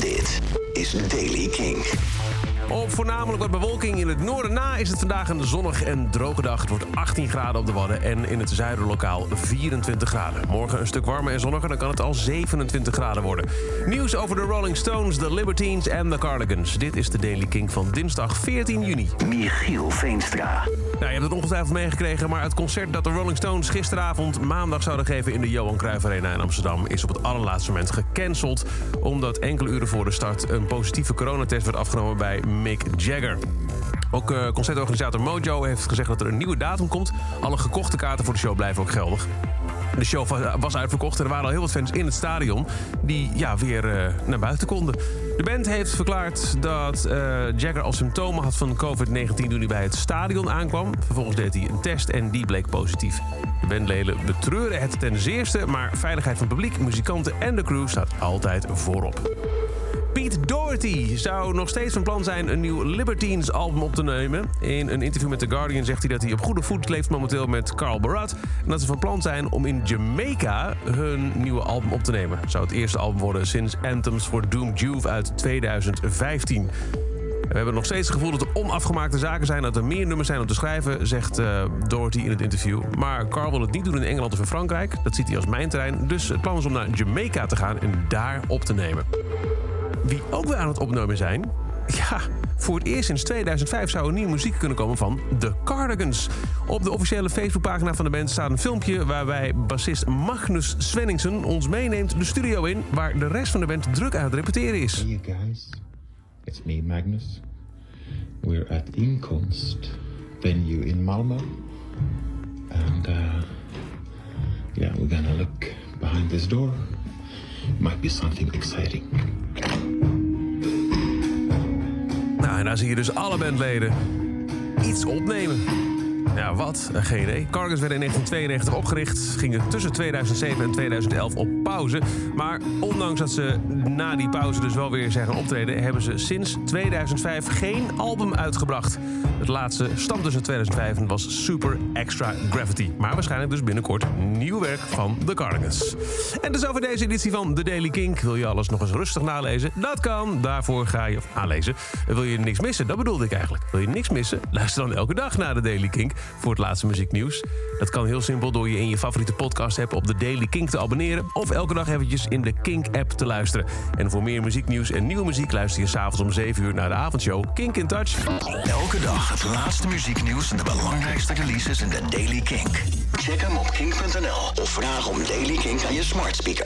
Dit is Daily King. Op voornamelijk wat bewolking in het noorden na is het vandaag een zonnige en droge dag. Het wordt 18 graden op de Wadden en in het zuiden lokaal 24 graden. Morgen een stuk warmer en zonniger, dan kan het al 27 graden worden. Nieuws over de Rolling Stones, de Libertines en de Cardigans. Dit is de Daily King van dinsdag 14 juni. Michiel Veenstra. Nou, je hebt het ongetwijfeld meegekregen, maar het concert dat de Rolling Stones gisteravond maandag zouden geven in de Johan Cruijff Arena in Amsterdam is op het allerlaatste moment gecanceld. Omdat enkele uren voor de start een positieve coronatest werd afgenomen bij Mick Jagger. Ook eh, concertorganisator Mojo heeft gezegd dat er een nieuwe datum komt. Alle gekochte kaarten voor de show blijven ook geldig. De show wa- was uitverkocht en er waren al heel wat fans in het stadion die ja, weer eh, naar buiten konden. De band heeft verklaard dat eh, Jagger al symptomen had van COVID-19 toen hij bij het stadion aankwam. Vervolgens deed hij een test en die bleek positief. De bandleden betreuren het ten zeerste, maar veiligheid van publiek, muzikanten en de crew staat altijd voorop. Pete Doherty zou nog steeds van plan zijn een nieuw Libertines album op te nemen. In een interview met The Guardian zegt hij dat hij op goede voet leeft momenteel met Carl Barat. En dat ze van plan zijn om in Jamaica hun nieuwe album op te nemen. Zou het eerste album worden sinds Anthems for Doomed Youth uit 2015. We hebben nog steeds het gevoel dat er onafgemaakte zaken zijn... dat er meer nummers zijn om te schrijven, zegt eh, Doherty in het interview. Maar Carl wil het niet doen in Engeland of in Frankrijk. Dat ziet hij als mijn terrein. Dus het plan is om naar Jamaica te gaan en daar op te nemen. Wie ook weer aan het opnemen zijn. Ja, voor het eerst sinds 2005 zou er nieuwe muziek kunnen komen van The Cardigans. Op de officiële Facebookpagina van de band staat een filmpje waarbij bassist Magnus Svenningsen ons meeneemt de studio in, waar de rest van de band druk aan het repeteren is. Hey guys, it's me Magnus. We're at Inkonst venue in Malmö. And uh, yeah, we're gonna look behind this door. Might be something exciting. Daar zie je dus alle bandleden iets opnemen. Ja, wat? Geen idee. Cargans werden in 1992 opgericht, gingen tussen 2007 en 2011 op pauze. Maar ondanks dat ze na die pauze dus wel weer zijn gaan optreden... hebben ze sinds 2005 geen album uitgebracht. Het laatste stamt dus uit 2005 en was Super Extra Gravity. Maar waarschijnlijk dus binnenkort nieuw werk van The Cardigans. En dus over deze editie van The Daily Kink. Wil je alles nog eens rustig nalezen? Dat kan. Daarvoor ga je... Of aanlezen. Wil je niks missen? Dat bedoelde ik eigenlijk. Wil je niks missen? Luister dan elke dag naar The Daily Kink voor het laatste muzieknieuws. Dat kan heel simpel door je in je favoriete podcast app op The Daily Kink te abonneren... of elke dag eventjes in de Kink-app te luisteren. En voor meer muzieknieuws en nieuwe muziek luister je s'avonds om 7 uur naar de avondshow Kink in Touch. Elke dag het laatste muzieknieuws en de belangrijkste releases in de Daily King. Check hem op kink.nl of vraag om Daily King aan je smart speaker.